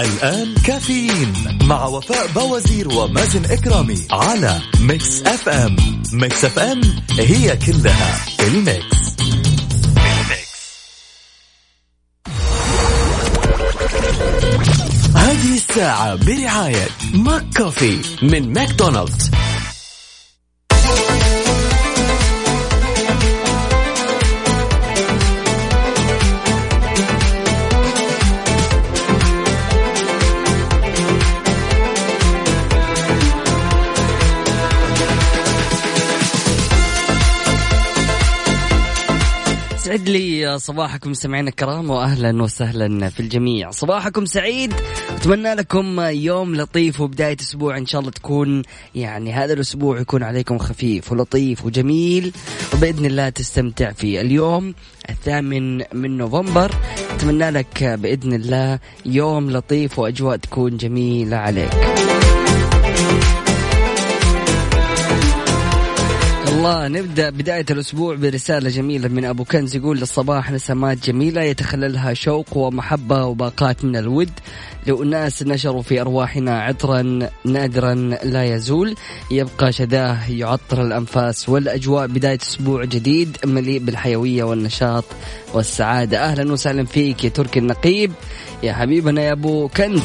الآن كافيين مع وفاء بوازير ومازن إكرامي على ميكس أف أم. ميكس أف أم هي كلها ال mix. هذه الساعة برعاية ماك كوفي من ماكدونالدز. يسعد لي صباحكم سمعنا الكرام واهلا وسهلا في الجميع. صباحكم سعيد. أتمنى لكم يوم لطيف وبداية أسبوع إن شاء الله تكون يعني هذا الأسبوع يكون عليكم خفيف ولطيف وجميل. وبإذن الله تستمتع فيه اليوم الثامن من نوفمبر. أتمنى لك بإذن الله يوم لطيف وأجواء تكون جميلة عليك. الله نبدأ بداية الأسبوع برسالة جميلة من أبو كنز يقول للصباح نسمات جميلة يتخللها شوق ومحبة وباقات من الود. لأناس نشروا في أرواحنا عطرا نادرا لا يزول يبقى شذاه يعطر الأنفاس. والأجواء بداية أسبوع جديد مليء بالحيوية والنشاط والسعادة. أهلا وسهلا فيك يا تركي النقيب يا حبيبنا يا أبو كنز.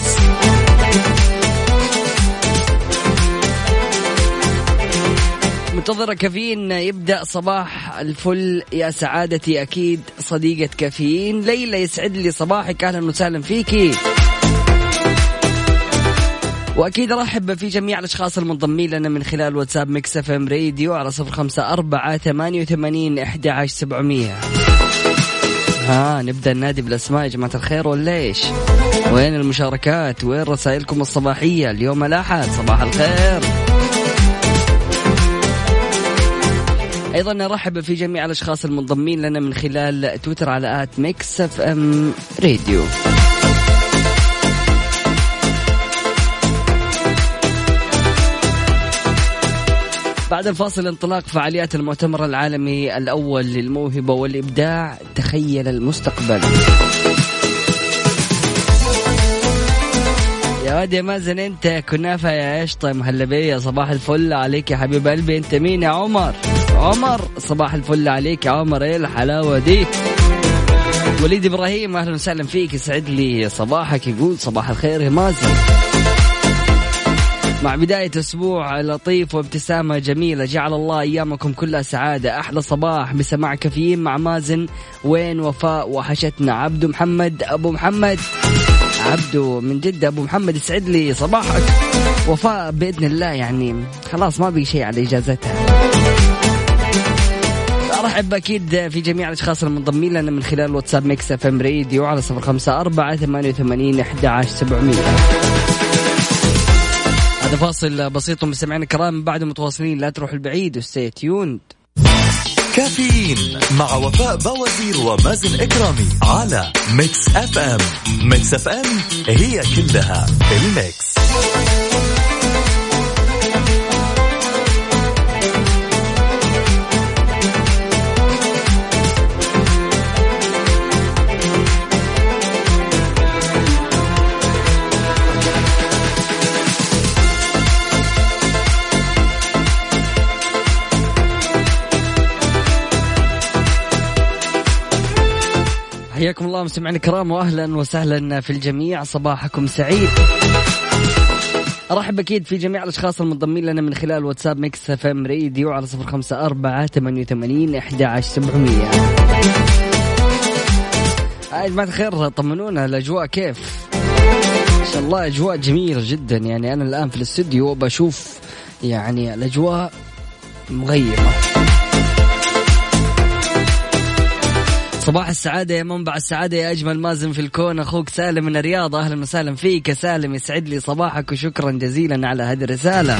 منتظرة كافيين يبدأ صباح الفل يا سعادتي أكيد صديقة كافيين ليلى يسعد لي صباحك أهلا وسهلا فيكي وأكيد أرحب في جميع الأشخاص المنضمين لنا من خلال واتساب ميكس إف إم راديو على صفر خمسة أربعة ثمانية وثمانين أحد عشر سبعمية ها نبدأ النادي بالأسماء يا جماعة الخير ولا إيش؟ وين المشاركات؟ وين رسائلكم الصباحية؟ اليوم الأحد صباح الخير. أيضا نرحب في جميع الأشخاص المنضمين لنا من خلال تويتر على at ميكس إف إم راديو. بعد الفاصل انطلاق فعاليات المؤتمر العالمي الأول للموهبة والإبداع. تخيل المستقبل. يا واد يا مازن أنت كنافة يا قشطة مهلبية صباح الفل عليك يا حبيب قلبي. أنت مين يا عمر؟ عمر صباح الفل عليك يا عمر إيه الحلاوة دي؟ وليد إبراهيم أهلا وسهلا فيك يسعد لي صباحك يقول صباح الخير يا مازن مع بداية أسبوع لطيف وابتسامة جميلة جعل الله أيامكم كلها سعادة. أحلى صباح بسماع كافيين مع مازن وين وفاء وحشتنا. عبدو محمد أبو محمد. عبدو من جدة أبو محمد يسعد لي صباحك. وفاء بإذن الله يعني خلاص ما بقي شيء على إجازتها. ارحب أكيد في جميع الأشخاص المنضمين لنا من خلال واتساب ميكس إف إم راديو على صفر خمسة أربعة ثمانية وثمانين أحد عشر سبعمية. هذا فاصل بسيط مستمعينا الكرام بعد متواصلين لا تروحوا بعيد و stay tuned كافيين مع وفاء بوازير ومازن إكرامي على ميكس إف إم. ميكس إف إم هي كلها الميكس. حياكم الله مستمعينا الكرام واهلا وسهلا في الجميع. صباحكم سعيد. أرحب أكيد في جميع الأشخاص المنضمين لنا من خلال واتساب ميكس إف إم راديو على صفر خمسة أربعة ثمانية وثمانين أحد عشر سبعمية. يا جماعة الخير طمنونا الأجواء كيف؟ ما شاء الله أجواء جميلة جدا. يعني أنا الآن في الاستوديو بشوف يعني الأجواء مغيمة صباح السعادة يا منبع السعادة يا أجمل مازن في الكون. أخوك سالم من الرياض. أهلا وسهلا فيك. يا سالم يسعد لي صباحك وشكرا جزيلا على هذه الرسالة.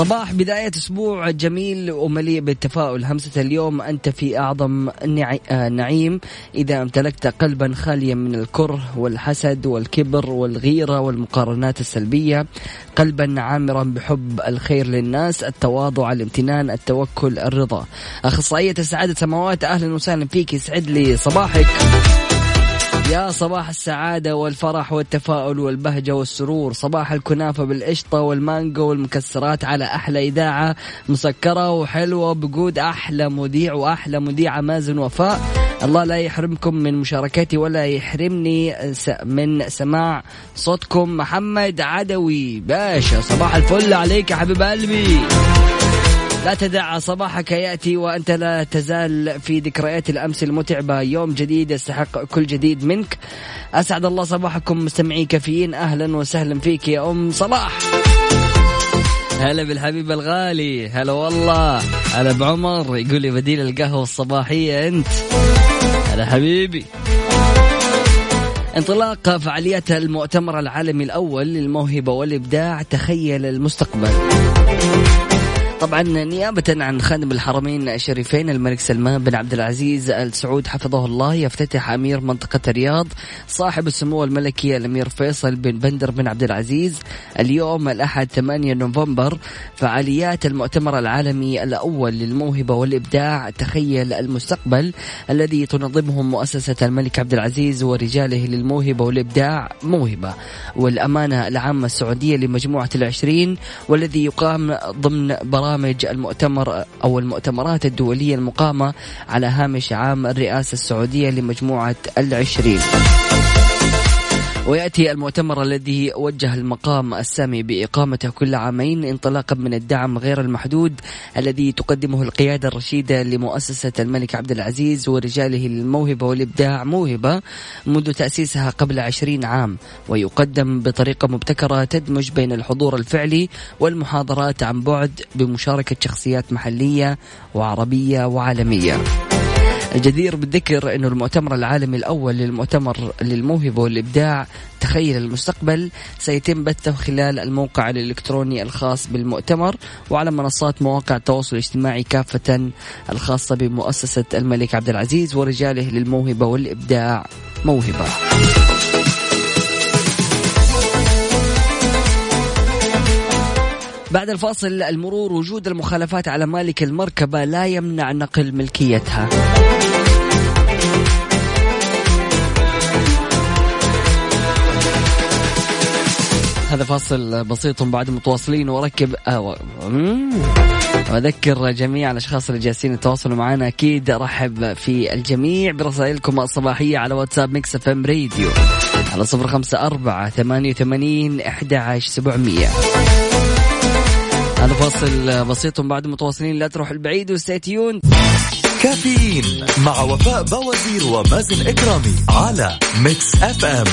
صباح بداية أسبوع جميل ومليء بالتفاؤل. همسة اليوم أنت في أعظم آه، نعيم. إذا امتلكت قلبا خاليا من الكره والحسد والكبر والغيرة والمقارنات السلبية قلبا عامرا بحب الخير للناس التواضع الامتنان التوكل الرضا. أخصائية السعادة سماوات أهلا وسهلا فيك. يسعد لي صباحك. يا صباح السعادة والفرح والتفاؤل والبهجة والسرور. صباح الكنافة بالقشطة والمانجو والمكسرات على أحلى إذاعة مسكرة وحلوة بجود أحلى مذيع وأحلى مذيعة مازن وفاء. الله لا يحرمكم من مشاركتي ولا يحرمني من سماع صوتكم. محمد عدوي. باشا صباح الفل عليك يا حبيب قلبي. لا تدع صباحك يأتي وأنت لا تزال في ذكريات الأمس المتعبة. يوم جديد يستحق كل جديد منك. أسعد الله صباحكم مستمعي كافيين أهلا وسهلا فيك يا أم صلاح. هلا بالحبيب الغالي. هلا والله. هلا بعمر. يقول لي بديل القهوة الصباحية أنت. هلا حبيبي. انطلاق فعاليات المؤتمر العالمي الأول للموهبة والإبداع. تخيل المستقبل. طبعا نيابة عن خادم الحرمين الشريفين الملك سلمان بن عبد العزيز ال سعود حفظه الله يفتتح أمير منطقة الرياض صاحب السمو الملكي الأمير فيصل بن بندر بن عبد العزيز. اليوم الأحد 8 نوفمبر فعاليات المؤتمر العالمي الأول للموهبة والإبداع تخيل المستقبل الذي تنظمه مؤسسة الملك عبد العزيز ورجاله للموهبة والإبداع موهبة. والأمانة العامة السعودية لمجموعة العشرين والذي يقام ضمن برامج برامج المؤتمر أو المؤتمرات الدولية المقامة على هامش عام الرئاسة السعودية لمجموعة العشرين. ويأتي المؤتمر الذي وجه المقام السامي بإقامته كل عامين انطلاقا من الدعم غير المحدود الذي تقدمه القيادة الرشيدة لمؤسسة الملك عبد العزيز ورجاله للموهبة والإبداع موهبة منذ تأسيسها قبل عشرين عام. ويقدم بطريقة مبتكرة تدمج بين الحضور الفعلي والمحاضرات عن بعد بمشاركة شخصيات محلية وعربية وعالمية. الجدير بالذكر أنه المؤتمر العالمي الأول للمؤتمر للموهبة والإبداع تخيل المستقبل سيتم بثه خلال الموقع الإلكتروني الخاص بالمؤتمر وعلى منصات مواقع التواصل الاجتماعي كافة الخاصة بمؤسسة الملك عبد العزيز ورجاله للموهبة والإبداع. موهبة. بعد الفاصل المرور وجود المخالفات على مالك المركبة لا يمنع نقل ملكيتها. هذا فاصل بسيط بعد متواصلين وأرحب وأذكر جميع الأشخاص اللي جالسين يتواصلوا معنا. أكيد أرحب في الجميع برسائلكم الصباحية على واتساب ميكس إف إم راديو. على صفر خمسة أربعة ثمانية وثمانين إحدى عشر سبعمئه هذا فاصل بسيط بعد متواصلين. لا تروح لبعيد و stay tuned كافيين مع وفاء بوازير ومازن إكرامي على Mix FM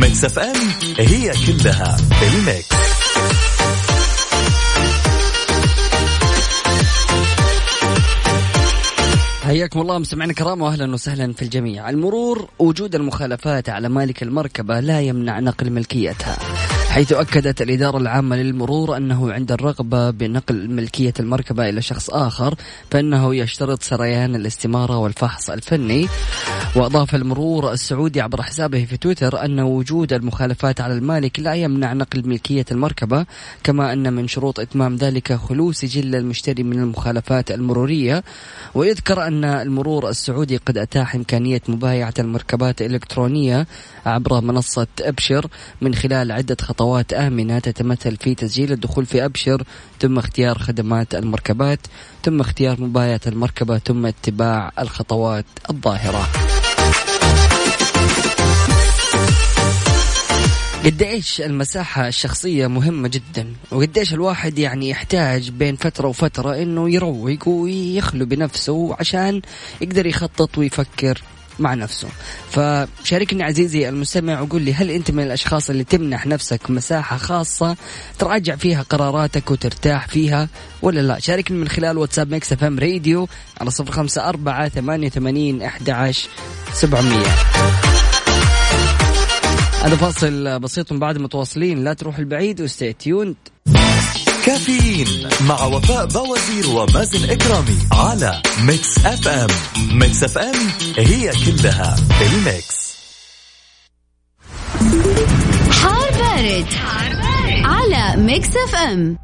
Mix FM هي كلها ال Mix حياكم الله مستمعينا الكرام واهلا وسهلا في الجميع. المرور وجود المخالفات على مالك المركبة لا يمنع نقل ملكيتها. حيث أكدت الإدارة العامة للمرور أنه عند الرغبة بنقل ملكية المركبة إلى شخص آخر فإنه يشترط سريان الاستمارة والفحص الفني. وأضاف المرور السعودي عبر حسابه في تويتر أن وجود المخالفات على المالك لا يمنع نقل ملكية المركبة كما أن من شروط إتمام ذلك خلو سجل المشتري من المخالفات المرورية. ويذكر أن المرور السعودي قد أتاح إمكانية مبايعة المركبات الإلكترونية عبر منصة أبشر من خلال عدة خطوات آمنة تتمثل في تسجيل الدخول في أبشر ثم اختيار خدمات المركبات ثم اختيار مبايعة المركبة ثم اتباع الخطوات الظاهرة. قديش المساحة الشخصية مهمة جدا؟ وقديش الواحد يعني يحتاج بين فترة وفترة إنه يروق ويخلو بنفسه عشان يقدر يخطط ويفكر؟ مع نفسه. فشاركني عزيزي المستمع وقول لي هل أنت من الأشخاص اللي تمنح نفسك مساحة خاصة تراجع فيها قراراتك وترتاح فيها ولا لا؟ شاركني من خلال واتساب Mix FM راديو على صفر خمسة أربعة ثمانية وثمانين أحد عشر سبعمية. هذا فاصل بسيط من بعد متواصلين لا تروح لبعيد و stay tuned كافيين مع وفاء بوازير ومازن إكرامي على Mix FM Mix FM هي كلها ال Mix حار بارد, حار بارد. على Mix FM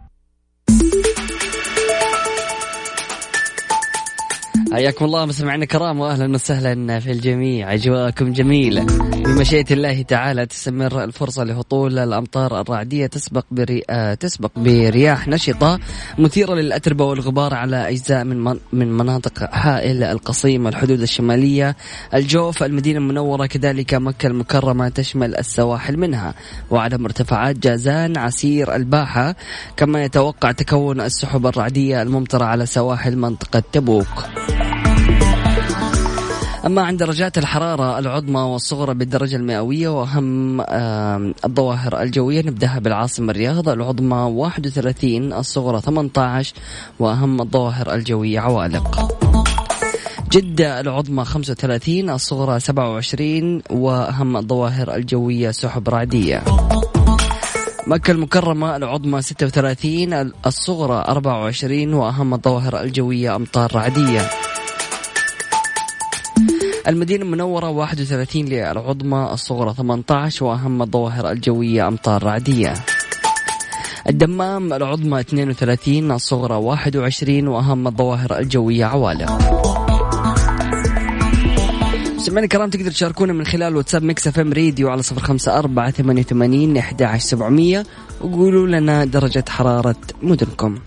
حياكم الله مستمعينا الكرام واهلا وسهلا في الجميع. أجواءكم جميلة. بمشيئة الله تعالى تستمر الفرصة لهطول الأمطار الرعدية. تسبق بري... آه، تسبق برياح نشطة مثيرة للأتربة والغبار على أجزاء من من, من مناطق حائل القصيم الحدود الشمالية. الجوف المدينة المنورة كذلك مكة المكرمة تشمل السواحل منها. وعلى مرتفعات جازان عسير الباحة. كما يتوقع تكون السحب الرعدية الممطرة على سواحل منطقة تبوك. أما عن درجات الحرارة العظمى والصغرى بالدرجة المئوية وأهم الظواهر الجوية نبدأها بالعاصمة الرياض العظمى 31 الصغرى 18 وأهم الظواهر الجوية عوالق. جدة العظمى 35 الصغرى 27 وأهم الظواهر الجوية سحب رعدية. مكة المكرمة العظمى 36 الصغرى 24 وأهم الظواهر الجوية أمطار رعدية. المدينة المنورة 31 للعظمى الصغرى 18 وأهم الظواهر الجوية أمطار رعدية. الدمام العظمى 32 الصغرى 21 وأهم الظواهر الجوية عوالق سمعنا الكرام تقدر تشاركونا من خلال واتساب Mix FM راديو على صفر خمسة أربعة ثمانية وثمانين أحد عشر سبعمية وقولوا لنا درجة حرارة مدنكم.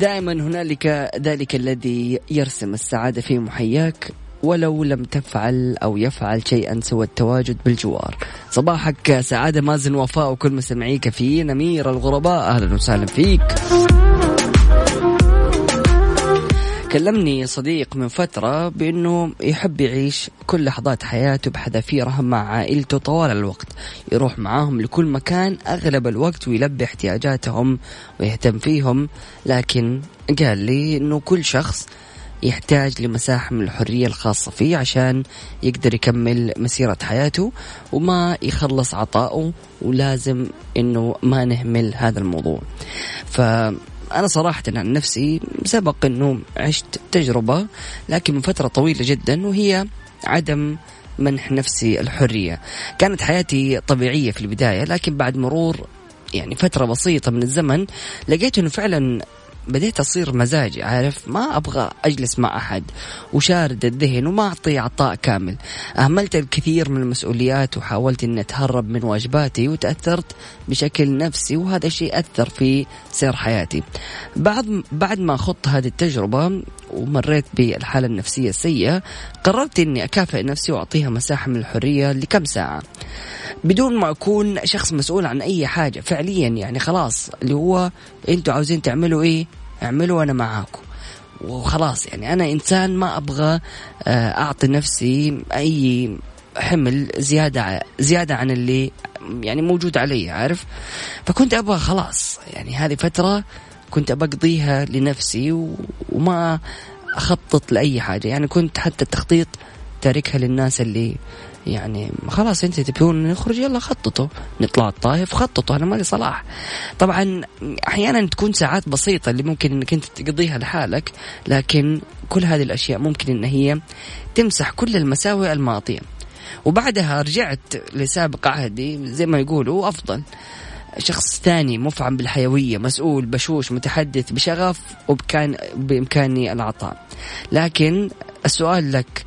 دائما هنالك ذلك الذي يرسم السعادة في محياك ولو لم تفعل أو يفعل شيئا سوى التواجد بالجوار. صباحك سعادة مازن وفاء وكل مستمعيك في نمير الغرباء. أهلا وسهلا فيك. كلمني صديق من فترة بأنه يحب يعيش كل لحظات حياته بحذافيرها مع عائلته طوال الوقت. يروح معاهم لكل مكان أغلب الوقت ويلبي احتياجاتهم ويهتم فيهم. لكن قال لي أنه كل شخص يحتاج لمساحة من الحرية الخاصة فيه عشان يقدر يكمل مسيرة حياته وما يخلص عطائه ولازم إنه ما نهمل هذا الموضوع. ف أنا صراحة عن نفسي سبق أنه عشت تجربة لكن من فترة طويلة جدا وهي عدم منح نفسي الحرية. كانت حياتي طبيعية في البداية لكن بعد مرور يعني فترة بسيطة من الزمن لقيت أنه فعلا بديت أصير مزاجي عارف؟ ما أبغى أجلس مع أحد وشارد الذهن وما أعطي عطاء كامل. أهملت الكثير من المسؤوليات وحاولت أني أتهرب من واجباتي وتأثرت بشكل نفسي وهذا الشيء أثر في سير حياتي. بعد بعد ما خضت هذه التجربة ومريت بالحالة النفسية السيئة قررت أني أكافئ نفسي وأعطيها مساحة من الحرية لكم ساعة. بدون ما أكون شخص مسؤول عن أي حاجة فعليا يعني خلاص اللي هو أنتوا عاوزين تعملوا إيه؟ اعملوا وأنا معاكم. وخلاص يعني أنا إنسان ما أبغى آه، أعطي نفسي أي حمل زيادة زيادة عن اللي يعني موجود علي عارف؟ فكنت أبغى خلاص يعني هذه فترة كنت بقضيها لنفسي وما أخطط لأي حاجة. يعني كنت حتى التخطيط تاركها للناس اللي يعني خلاص أنت تبون نخرج يلا خططوا. نطلع الطايف خططوا أنا مالي صلاح. طبعا أحيانا تكون ساعات بسيطة اللي ممكن إنك أنت تقضيها لحالك لكن كل هذه الأشياء ممكن إن هي تمسح كل المساوئ الماضية. وبعدها رجعت لسابق عهدي زي ما يقولوا أفضل. شخص ثاني مفعم بالحيوية مسؤول بشوش متحدث بشغف وبكان بإمكاني العطاء. لكن السؤال لك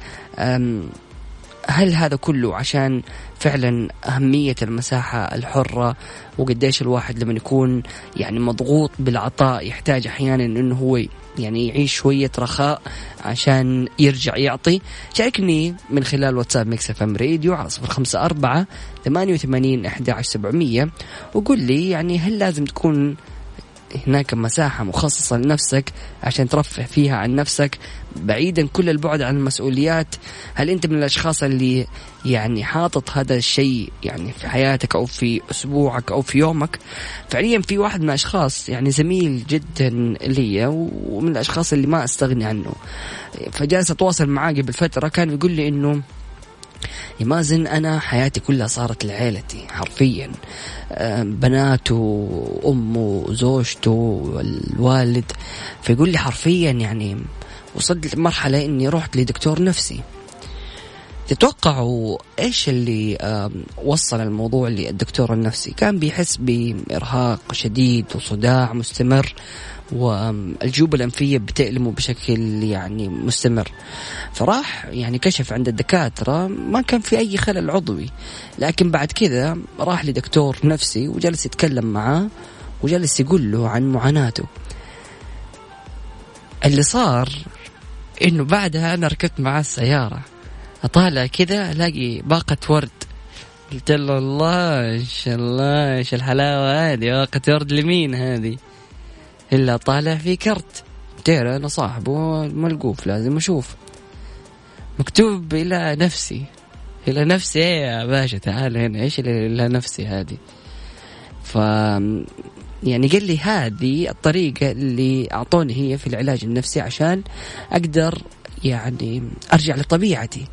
هل هذا كله عشان فعلا أهمية المساحة الحرة وقديش الواحد لما يكون يعني مضغوط بالعطاء يحتاج أحيانا أنه هو يعني يعيش شوية رخاء عشان يرجع يعطي. شاركني من خلال واتساب Mix FM راديو على صفر خمسة أربعة ثمانية وثمانين أحد سبعمية وقول لي يعني هل لازم تكون هناك مساحة مخصصة لنفسك عشان ترفه فيها عن نفسك بعيدا كل البعد عن المسؤوليات. هل أنت من الأشخاص اللي يعني حاطط هذا الشيء يعني في حياتك أو في أسبوعك أو في يومك؟ فعليا في واحد من الأشخاص يعني زميل جدا لي ومن الأشخاص اللي ما أستغني عنه. فجالس أتواصل معاه قبل فترة كان يقول لي إنه يا مازن أنا حياتي كلها صارت لعيلتي حرفيا. بناته وأمه وزوجته والوالد فيقول لي حرفيا يعني وصلت لمرحلة إني رحت لدكتور نفسي. تتوقعوا إيش اللي وصل الموضوع للدكتور النفسي؟ كان بيحس بإرهاق شديد وصداع مستمر والجيوب الأنفية بتألمه بشكل يعني مستمر. فراح يعني كشف عند الدكاترة ما كان في أي خلل عضوي. لكن بعد كذا راح لدكتور نفسي وجلس يتكلم معاه وجلس يقول له عن معاناته. اللي صار إنه بعدها أنا ركبت معاه السيارة. أطالع كذا ألاقي باقة ورد. قلت له الله إن شاء الله إيش الحلاوة هذه؟ باقة ورد لمين هذه؟ إلا طالع في كرت. ترى أنا صاحبه ملقوف لازم أشوف. مكتوب إلى نفسي. إلى نفسي إيه يا باشا؟ تعال هنا إيش إلى نفسي هذه؟ ف يعني قال لي هذه الطريقة اللي أعطوني هي في العلاج النفسي عشان أقدر يعني أرجع لطبيعتي.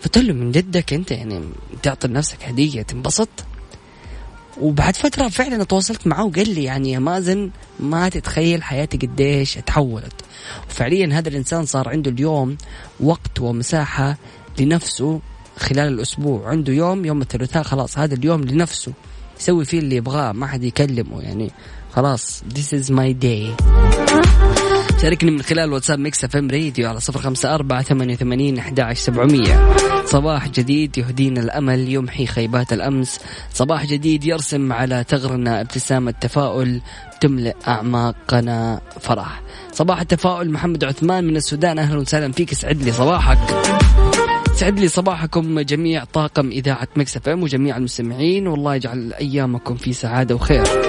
فقلت له من جدك أنت يعني تعطي لنفسك هدية تنبسط وبعد فترة فعلا تواصلت معه وقال لي يعني يا مازن ما تتخيل حياتي قديش تحولت وفعليا هذا الإنسان صار عنده اليوم وقت ومساحة لنفسه خلال الأسبوع. عنده يوم يوم الثلاثاء خلاص هذا اليوم لنفسه. يسوي فيه اللي يبغاه ما حد يكلمه يعني خلاص this is my day. شاركني من خلال واتساب Mix FM راديو على صفر خمسة أربعة ثمانية وثمانين أحد سبعمية. صباح جديد يهدينا الأمل يمحي خيبات الأمس. صباح جديد يرسم على ثغرنا ابتسامة تفاؤل تملئ أعماقنا فرح. صباح التفاؤل محمد عثمان من السودان أهلا وسهلا فيك. اسعد لي صباحك. سعد لي صباحكم جميع طاقم إذاعة Mix FM وجميع المستمعين والله يجعل أيامكم في سعادة وخير.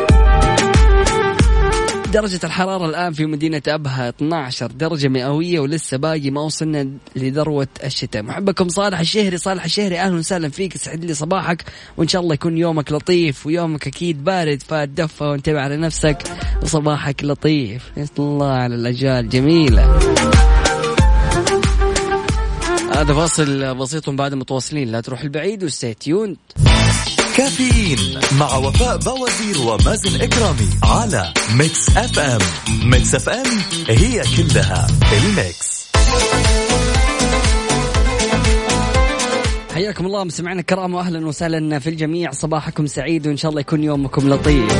درجة الحرارة الآن في مدينة أبها 12 درجة مئوية ولسه باقي ما وصلنا لذروة الشتاء. محبكم صالح الشهري صالح الشهري أهلا وسهلا فيك سعد لي صباحك وإن شاء الله يكون يومك لطيف ويومك أكيد بارد فدفى وانتبه على نفسك وصباحك لطيف. الله على الأجواء الجميلة هذا فاصل بسيط بعد متواصلين. لا تروح لبعيد و stay tuned كافيين مع وفاء بوازير ومازن إكرامي على Mix FM. Mix FM هي كلها ال Mix. حياكم الله مستمعينا الكرام واهلا وسهلا في الجميع. صباحكم سعيد وإن شاء الله يكون يومكم لطيف.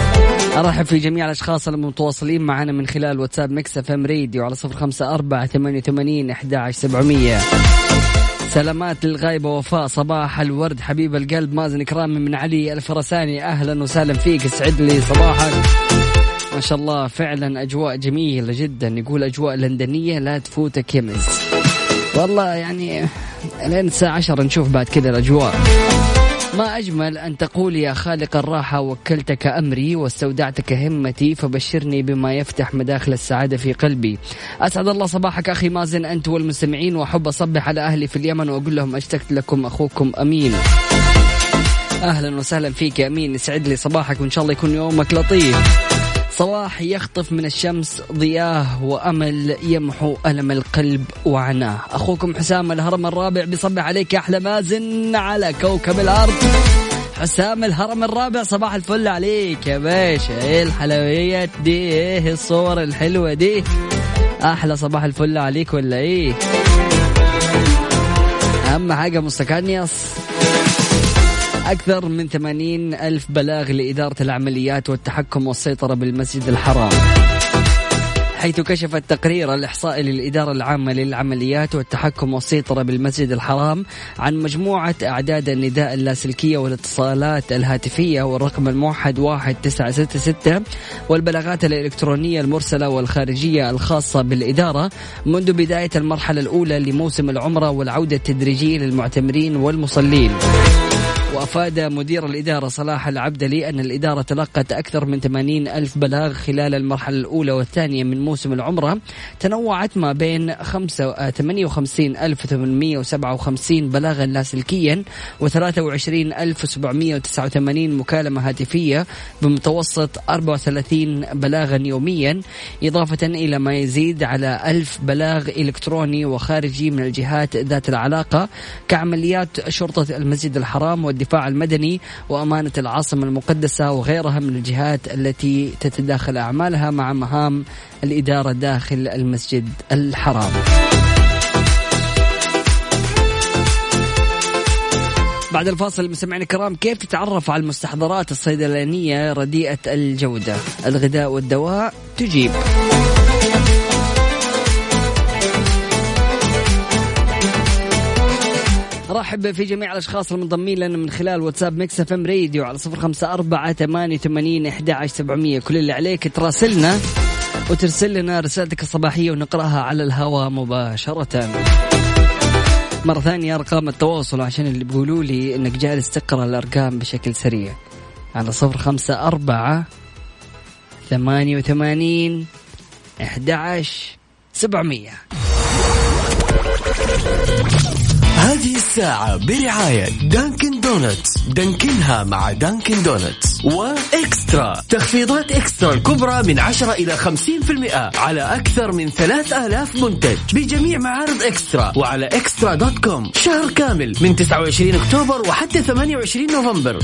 أرحب في جميع الأشخاص المتواصلين معنا من خلال واتساب Mix FM راديو على صفر خمسة أربعة ثمانية وثمانين أحد سبعمية. سلامات للغايبة وفاء صباح الورد حبيب القلب. مازن كرامي من علي الفرساني. أهلا وسهلا فيك. اسعد لي صباحك. ما شاء الله فعلا أجواء جميلة جدا. يقول أجواء لندنية لا تفوتك يمز والله يعني لين الساعة عشر نشوف بعد كذا الأجواء. ما أجمل أن تقول يا خالق الراحة وكلتك أمري واستودعتك همتي فبشرني بما يفتح مداخل السعادة في قلبي. أسعد الله صباحك أخي مازن أنت والمستمعين وأحب أصبح على أهلي في اليمن وأقول لهم أشتقت لكم أخوكم أمين. أهلا وسهلا فيك يا أمين يسعد لي صباحك وإن شاء الله يكون يومك لطيف. صباح يخطف من الشمس ضياه وأمل يمحو ألم القلب وعناه. أخوكم حسام الهرم الرابع بيصبح عليك أحلى مازن على كوكب الأرض. حسام الهرم الرابع صباح الفل عليك يا باشا. إيه الحلويات دي؟ إيه الصور الحلوة دي؟ أحلى صباح الفل عليك ولا إيه؟ أهم حاجة مستكانيوس أكثر من 80 ألف بلاغ لإدارة العمليات والتحكم والسيطرة بالمسجد الحرام. حيث كشف التقرير الإحصائي للإدارة العامة للعمليات والتحكم والسيطرة بالمسجد الحرام عن مجموعة أعداد النداء اللاسلكية والاتصالات الهاتفية والرقم الموحد 1966 والبلاغات الإلكترونية المرسلة والخارجية الخاصة بالإدارة منذ بداية المرحلة الأولى لموسم العمرة والعودة التدريجية للمعتمرين والمصلين. وأفاد مدير الإدارة صلاح العبدلي أن الإدارة تلقت أكثر من 80 ألف بلاغ خلال المرحلة الأولى والثانية من موسم العمرة. تنوعت ما بين 58857 بلاغا لاسلكيا و23789 مكالمة هاتفية بمتوسط 34 بلاغا يوميا. إضافة إلى ما يزيد على ألف بلاغ إلكتروني وخارجي من الجهات ذات العلاقة كعمليات شرطة المسجد الحرام والدفاع المدني وأمانة العاصمة المقدسة وغيرها من الجهات التي تتداخل أعمالها مع مهام الإدارة داخل المسجد الحرام. بعد الفاصل مستمعينا الكرام كيف تتعرف على المستحضرات الصيدلانية رديئة الجودة؟ الغذاء والدواء تجيب. رحب في جميع الأشخاص المنضمين لنا من خلال واتساب Mix FM راديو على صفر خمسة أربعة ثمانية وثمانين أحد عشر سبعمية. كل اللي عليك تراسلنا وترسل لنا رسالتك الصباحية ونقرأها على الهواء مباشرة. مرة ثانية أرقام التواصل عشان اللي بيقولوا لي إنك جالس تقرأ الأرقام بشكل سريع. على صفر خمسة أربعة ثمانية وثمانين أحد عشر سبعمية. هذه الساعة برعاية Dunkin Donuts دانكنها مع Dunkin Donuts و Extra. تخفيضات Extra الكبرى من 10 إلى 50% على أكثر من 3000 منتج. بجميع معارض Extra. وعلى Extra dot com. شهر كامل من 29 أكتوبر وحتى 28 نوفمبر.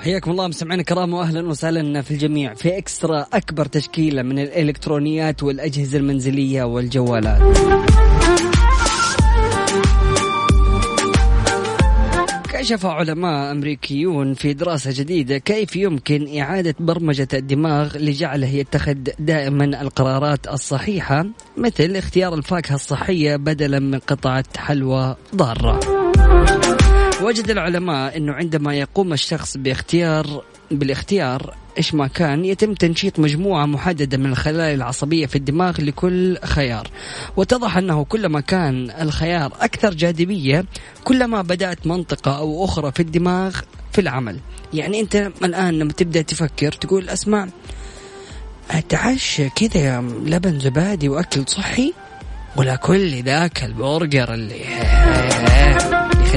حياكم الله مستمعينا الكرام واهلا وسهلا في الجميع في إكسترا أكبر تشكيلة من الإلكترونيات والأجهزة المنزلية والجوالات. كشف علماء أمريكيون في دراسة جديدة كيف يمكن إعادة برمجة الدماغ لجعله يتخذ دائما القرارات الصحيحة مثل اختيار الفاكهة الصحية بدلا من قطعة حلوى ضارة. وجد العلماء إنه عندما يقوم الشخص باختيار بالاختيار إيش ما كان يتم تنشيط مجموعة محددة من الخلايا العصبية في الدماغ لكل خيار. واتضح أنه كلما كان الخيار أكثر جاذبية كلما بدأت منطقة أو أخرى في الدماغ في العمل. يعني أنت الآن لما تبدأ تفكر تقول أسمع أتعشى كذا لبن زبادي وأكل صحي؟ ولا كل ذاك البرجر اللي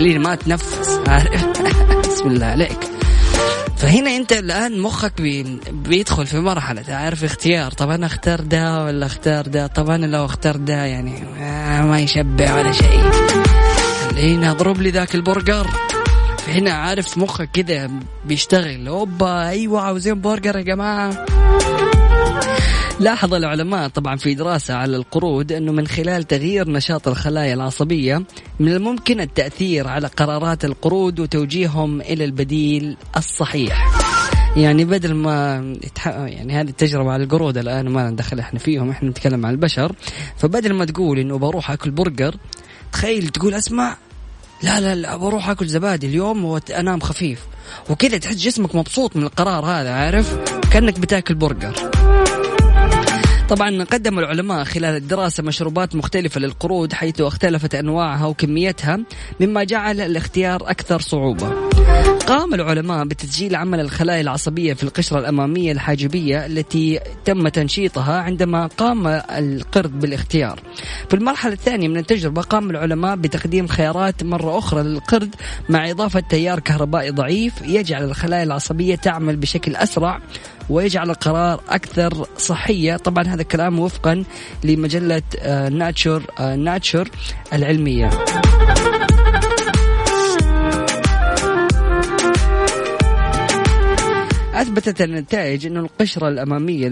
يخليني ما أتنفس. عارف بسم الله عليك. فهنا أنت الآن مخك بي بيدخل في مرحلة. عارف اختيار. طب أنا أختار ده ولا أختار ده طب أنا لو أختار ده يعني ما يشبع ولا شيء. خليني أضرب لي ذاك البرجر. هنا عارف مخك كذا بيشتغل. أوبا أيوه عاوزين برجر يا جماعة. لاحظ العلماء طبعا في دراسة على القرود أنه من خلال تغيير نشاط الخلايا العصبية من الممكن التأثير على قرارات القرود وتوجيههم إلى البديل الصحيح. يعني بدل ما يعني هذه التجربة على القرود الآن ما ندخل إحنا فيهم إحنا نتكلم عن البشر. فبدل ما تقول إنه بروح أكل برجر تخيل تقول أسمع لا لا لا بروح أكل زبادي. اليوم وانام خفيف. وكذا تحس جسمك مبسوط من القرار هذا عارف؟ كأنك بتاكل برجر. طبعا قدم العلماء خلال الدراسة مشروبات مختلفة للقرود حيث اختلفت أنواعها وكميتها مما جعل الاختيار أكثر صعوبة. قام العلماء بتسجيل عمل الخلايا العصبية في القشرة الأمامية الحاجبية التي تم تنشيطها عندما قام القرد بالاختيار. في المرحلة الثانية من التجربة قام العلماء بتقديم خيارات مرة أخرى للقرد مع إضافة تيار كهربائي ضعيف يجعل الخلايا العصبية تعمل بشكل أسرع ويجعل القرار أكثر صحية. طبعا هذا الكلام وفقا لمجلة ناتشر ناتشر العلمية. أثبتت النتائج أن القشرة الأمامية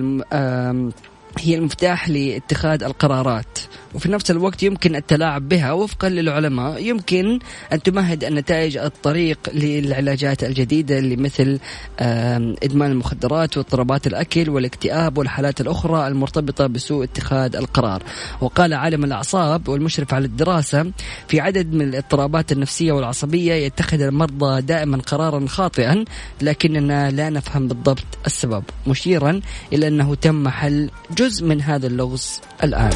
هي المفتاح لاتخاذ القرارات. وفي نفس الوقت يمكن التلاعب بها وفقا للعلماء. يمكن أن تمهد النتائج الطريق للعلاجات الجديدة مثل إدمان المخدرات واضطرابات الأكل والاكتئاب والحالات الأخرى المرتبطة بسوء اتخاذ القرار. وقال عالم الأعصاب والمشرف على الدراسة في عدد من الاضطرابات النفسية والعصبية يتخذ المرضى دائما قرارا خاطئا لكننا لا نفهم بالضبط السبب مشيرا إلى أنه تم حل جزء من هذا اللغز الآن.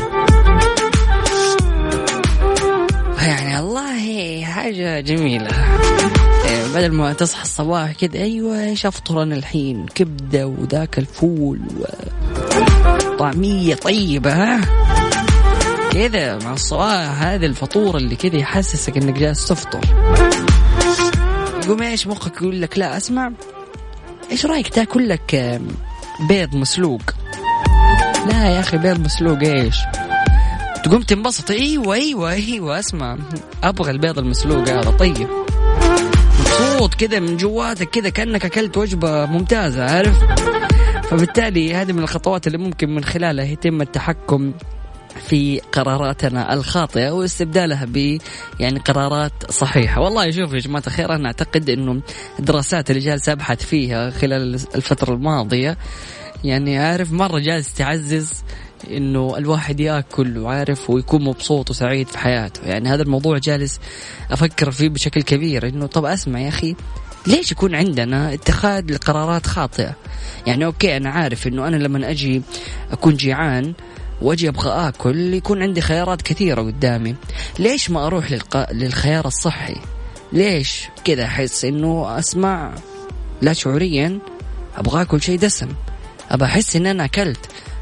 يعني الله حاجة جميلة. إيه، بدل ما تصحى الصباح كده أيوه إيش افطر أنا الحين كبدة وذاك الفول طعمية طيبة ها؟ كذا مع الصباح هذا الفطور اللي كذا يحسسك إنك جالس تفطر. يقوم إيش مخك يقول لك لا أسمع إيش رأيك تأكل لك بيض مسلوق؟ لا يا أخي بيض مسلوق إيش؟ تقوم تنبسط. إيوه إيوه إيوه أسمع. أبغى البيض المسلوق هذا طيب. مبسوط كذا من جواتك كذا كأنك أكلت وجبة ممتازة عارف؟ فبالتالي هذه من الخطوات اللي ممكن من خلالها يتم التحكم في قراراتنا الخاطئة واستبدالها ب يعني قرارات صحيحة، والله شوف يا جماعة الخير أنا أعتقد إنه الدراسات اللي جالس أبحث فيها خلال الفترة الماضية يعني عارف مرة جالس تعزز إنه الواحد ياكل وعارف ويكون مبسوط وسعيد في حياته. يعني هذا الموضوع جالس أفكر فيه بشكل كبير إنه طب أسمع يا أخي ليش يكون عندنا اتخاذ القرارات خاطئة؟ يعني أوكي أنا عارف إنه أنا لما أجي أكون جيعان وأجي أبغى آكل يكون عندي خيارات كثيرة قدامي. ليش ما أروح للق... للخيار الصحي؟ ليش كذا أحس إنه أسمع لا شعوريا أبغى آكل شيء دسم؟ ابى أحس إن أنا أكلت.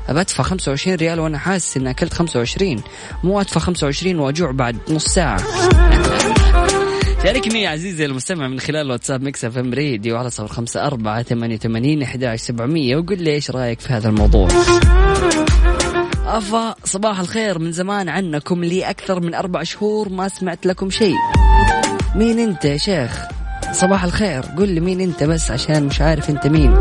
ابى أدفع 25 ريال وأنا حاسس إني أكلت 25 مو أدفع 25 وأجوع بعد نص ساعة. شاركني يا عزيزي المستمع من خلال واتساب Mix FM Radio على صفر خمسة أربعة ثمانية وثمانين أحد سبعمية. وقل لي إيش رأيك في هذا الموضوع؟ أفا صباح الخير. من زمان عنكم لي أكثر من أربع شهور ما سمعت لكم شيء. مين أنت يا شيخ؟ صباح الخير. قل لي مين أنت بس عشان مش عارف أنت مين.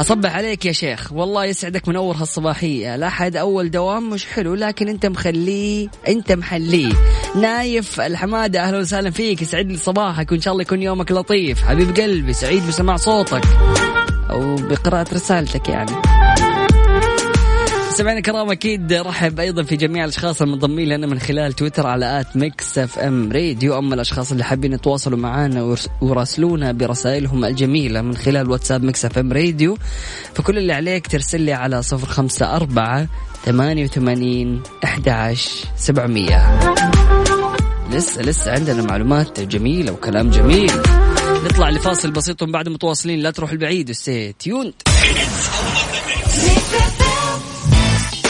أصبح عليك يا شيخ. والله يسعدك منور هالصباحية. الأحد أول دوام مش حلو لكن أنت مخليه أنت محليه. نايف الحمادة أهلا وسهلا فيك. يسعد لي صباحك وإن شاء الله يكون يومك لطيف. حبيب قلبي سعيد بسماع صوتك. أو بقراءة رسالتك يعني. سمعنا الكرام أكيد رحب أيضا في جميع الأشخاص المنضمين لنا من خلال تويتر على at Mix FM Radio. أما الأشخاص اللي حابين يتواصلوا معنا ويراسلونا برسائلهم الجميلة من خلال واتساب Mix FM Radio فكل اللي عليك ترسل لي على صفر خمسة أربعة ثمانية وثمانين أحد سبعمية. لسه لسه عندنا معلومات جميلة وكلام جميل. نطلع لفاصل بسيط بعد متواصلين لا تروح البعيد و stay tuned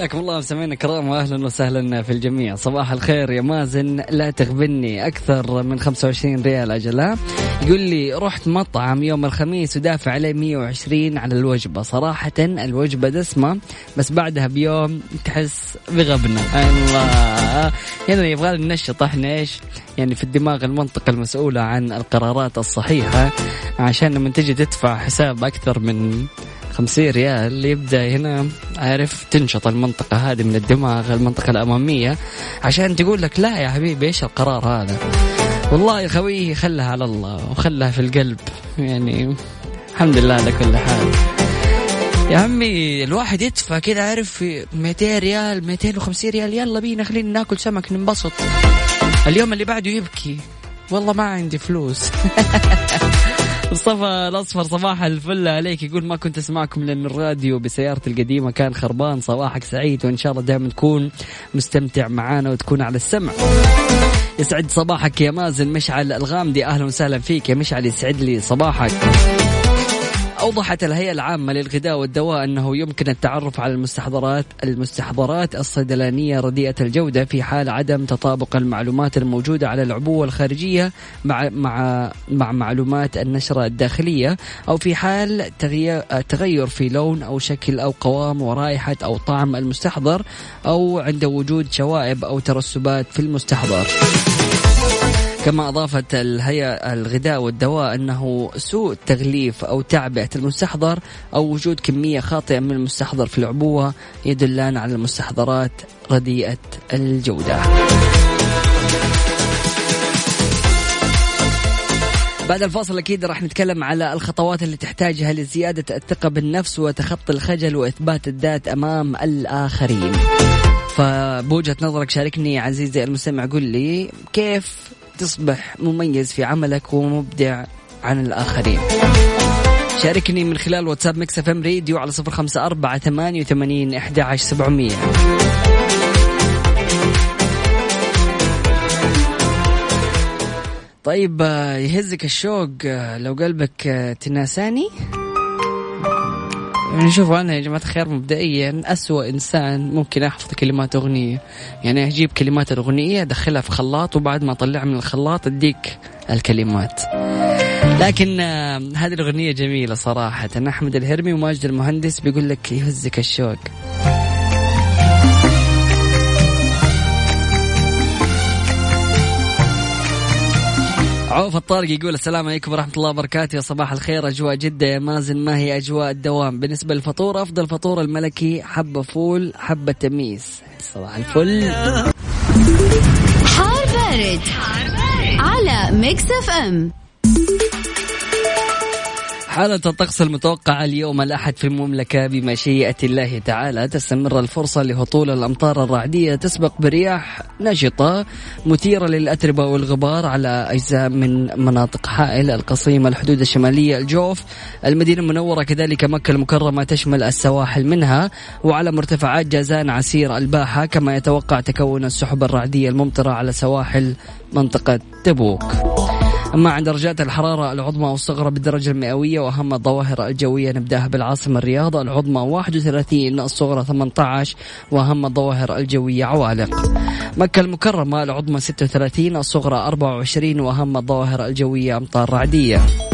حياكم الله مستمعينا الكرام واهلا وسهلا في الجميع. صباح الخير يا مازن لا تغبني أكثر من 25 ريال أجل يقول لي رحت مطعم يوم الخميس ودافع عليه 120 على الوجبة. صراحة الوجبة دسمة بس بعدها بيوم تحس بغبنة. الله. هنا يبغى ننشط إحنا إيش؟ يعني في الدماغ المنطقة المسؤولة عن القرارات الصحيحة عشان لما تجي تدفع حساب أكثر من 50 ريال يبدأ هنا عارف تنشط المنطقة هذه من الدماغ المنطقة الأمامية عشان تقول لك لا يا حبيبي إيش القرار هذا؟ والله يا خوي خلها على الله وخلها في القلب. يعني الحمد لله على كل حال. يا عمي الواحد يدفع كذا عارف 200 ريال 250 ريال. يلا بينا خلينا ناكل سمك ننبسط. اليوم اللي بعده يبكي. والله ما عندي فلوس. مصطفى الأصفر صباح الفل عليك. يقول ما كنت أسمعكم لأن الراديو بسيارتي القديمة كان خربان. صباحك سعيد وإن شاء الله دائما تكون مستمتع معانا وتكون على السمع. يسعد صباحك يا مازن مشعل الغامدي. أهلا وسهلا فيك يا مشعل يسعد لي صباحك. أوضحت الهيئة العامة للغذاء والدواء أنه يمكن التعرف على المستحضرات المستحضرات الصيدلانية رديئة الجودة في حال عدم تطابق المعلومات الموجودة على العبوة الخارجية مع مع مع معلومات النشرة الداخلية أو في حال تغير في لون أو شكل أو قوام ورائحة أو طعم المستحضر أو عند وجود شوائب أو ترسبات في المستحضر. كما أضافت الهيئة الغذاء والدواء أنه سوء التغليف أو تعبئة المستحضر أو وجود كمية خاطئة من المستحضر في العبوة يدلان على المستحضرات رديئة الجودة بعد الفاصل أكيد راح نتكلم على الخطوات اللي تحتاجها لزيادة الثقة بالنفس وتخطي الخجل وإثبات الذات أمام الآخرين. فبوجهة نظرك شاركني عزيزي المستمع قل لي كيف تصبح مميز في عملك ومبدع عن الآخرين. شاركني من خلال واتساب Mix FM Radio على صفر خمسة أربعة ثمانية وثمانين إحدى عشر سبعمية. طيب آه، يهزك الشوق آه، لو قلبك آه، تناساني؟ شوفوا أنا يا جماعة الخير مبدئيا أسوأ إنسان ممكن أحفظ كلمات أغنية. يعني أجيب كلمات الأغنية أدخلها في خلاط وبعد ما أطلعها من الخلاط أديك الكلمات. لكن هذه الأغنية جميلة صراحة. أحمد الهرمي وماجد المهندس بيقول لك يهزك الشوق. عوف الطارق يقول السلام عليكم ورحمة الله وبركاته. صباح الخير أجواء جدة يا مازن. ما هي أجواء الدوام؟ بالنسبة للفطور أفضل فطور الملكي حبة فول حبة تميس. صباح الفل. حار بارد, حار بارد. على Mix FM. حالة الطقس المتوقعة اليوم الأحد في المملكة بمشيئة الله تعالى تستمر الفرصة لهطول الأمطار الرعدية تسبق برياح نشطة مثيرة للأتربة والغبار على أجزاء من مناطق حائل القصيم الحدود الشمالية الجوف. المدينة المنورة كذلك مكة المكرمة تشمل السواحل منها. وعلى مرتفعات جازان عسير الباحة كما يتوقع تكون السحب الرعدية الممطرة على سواحل منطقة تبوك. أما عن درجات الحرارة العظمى والصغرى بالدرجة المئوية وأهم الظواهر الجوية نبدأها بالعاصمة الرياض العظمى 31 الصغرى 18 وأهم الظواهر الجوية عوالق. مكة المكرمة العظمى 36 الصغرى 24 وأهم الظواهر الجوية أمطار رعدية.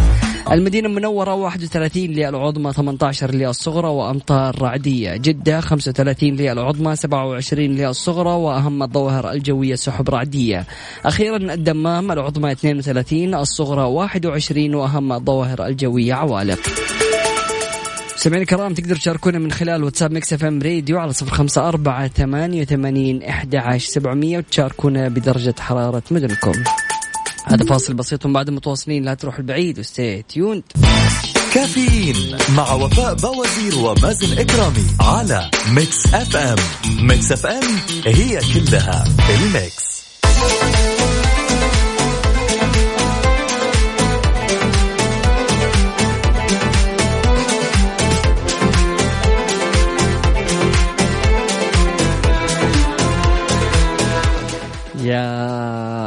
المدينة المنورة 31 للعظمى 18 للصغرى وأمطار رعدية. جدة 35 للعظمى 27 للصغرى وأهم الظواهر الجوية سحب رعدية. أخيرا الدمام العظمى 32 الصغرى 21 وأهم الظواهر الجوية. عوالق سمعين الكرام تقدر تشاركونا من خلال واتساب Mix FM Radio على صفر خمسة أربعة ثمانية وثمانين إحدى عشر سبعمية وتشاركونا بدرجة حرارة مدنكم. هذا فاصل بسيط بعد متواصلين. لا تروح البعيد و stay tuned. كافيين مع وفاء بوازير ومازن إكرامي على Mix FM. Mix FM هي كلها ال mix.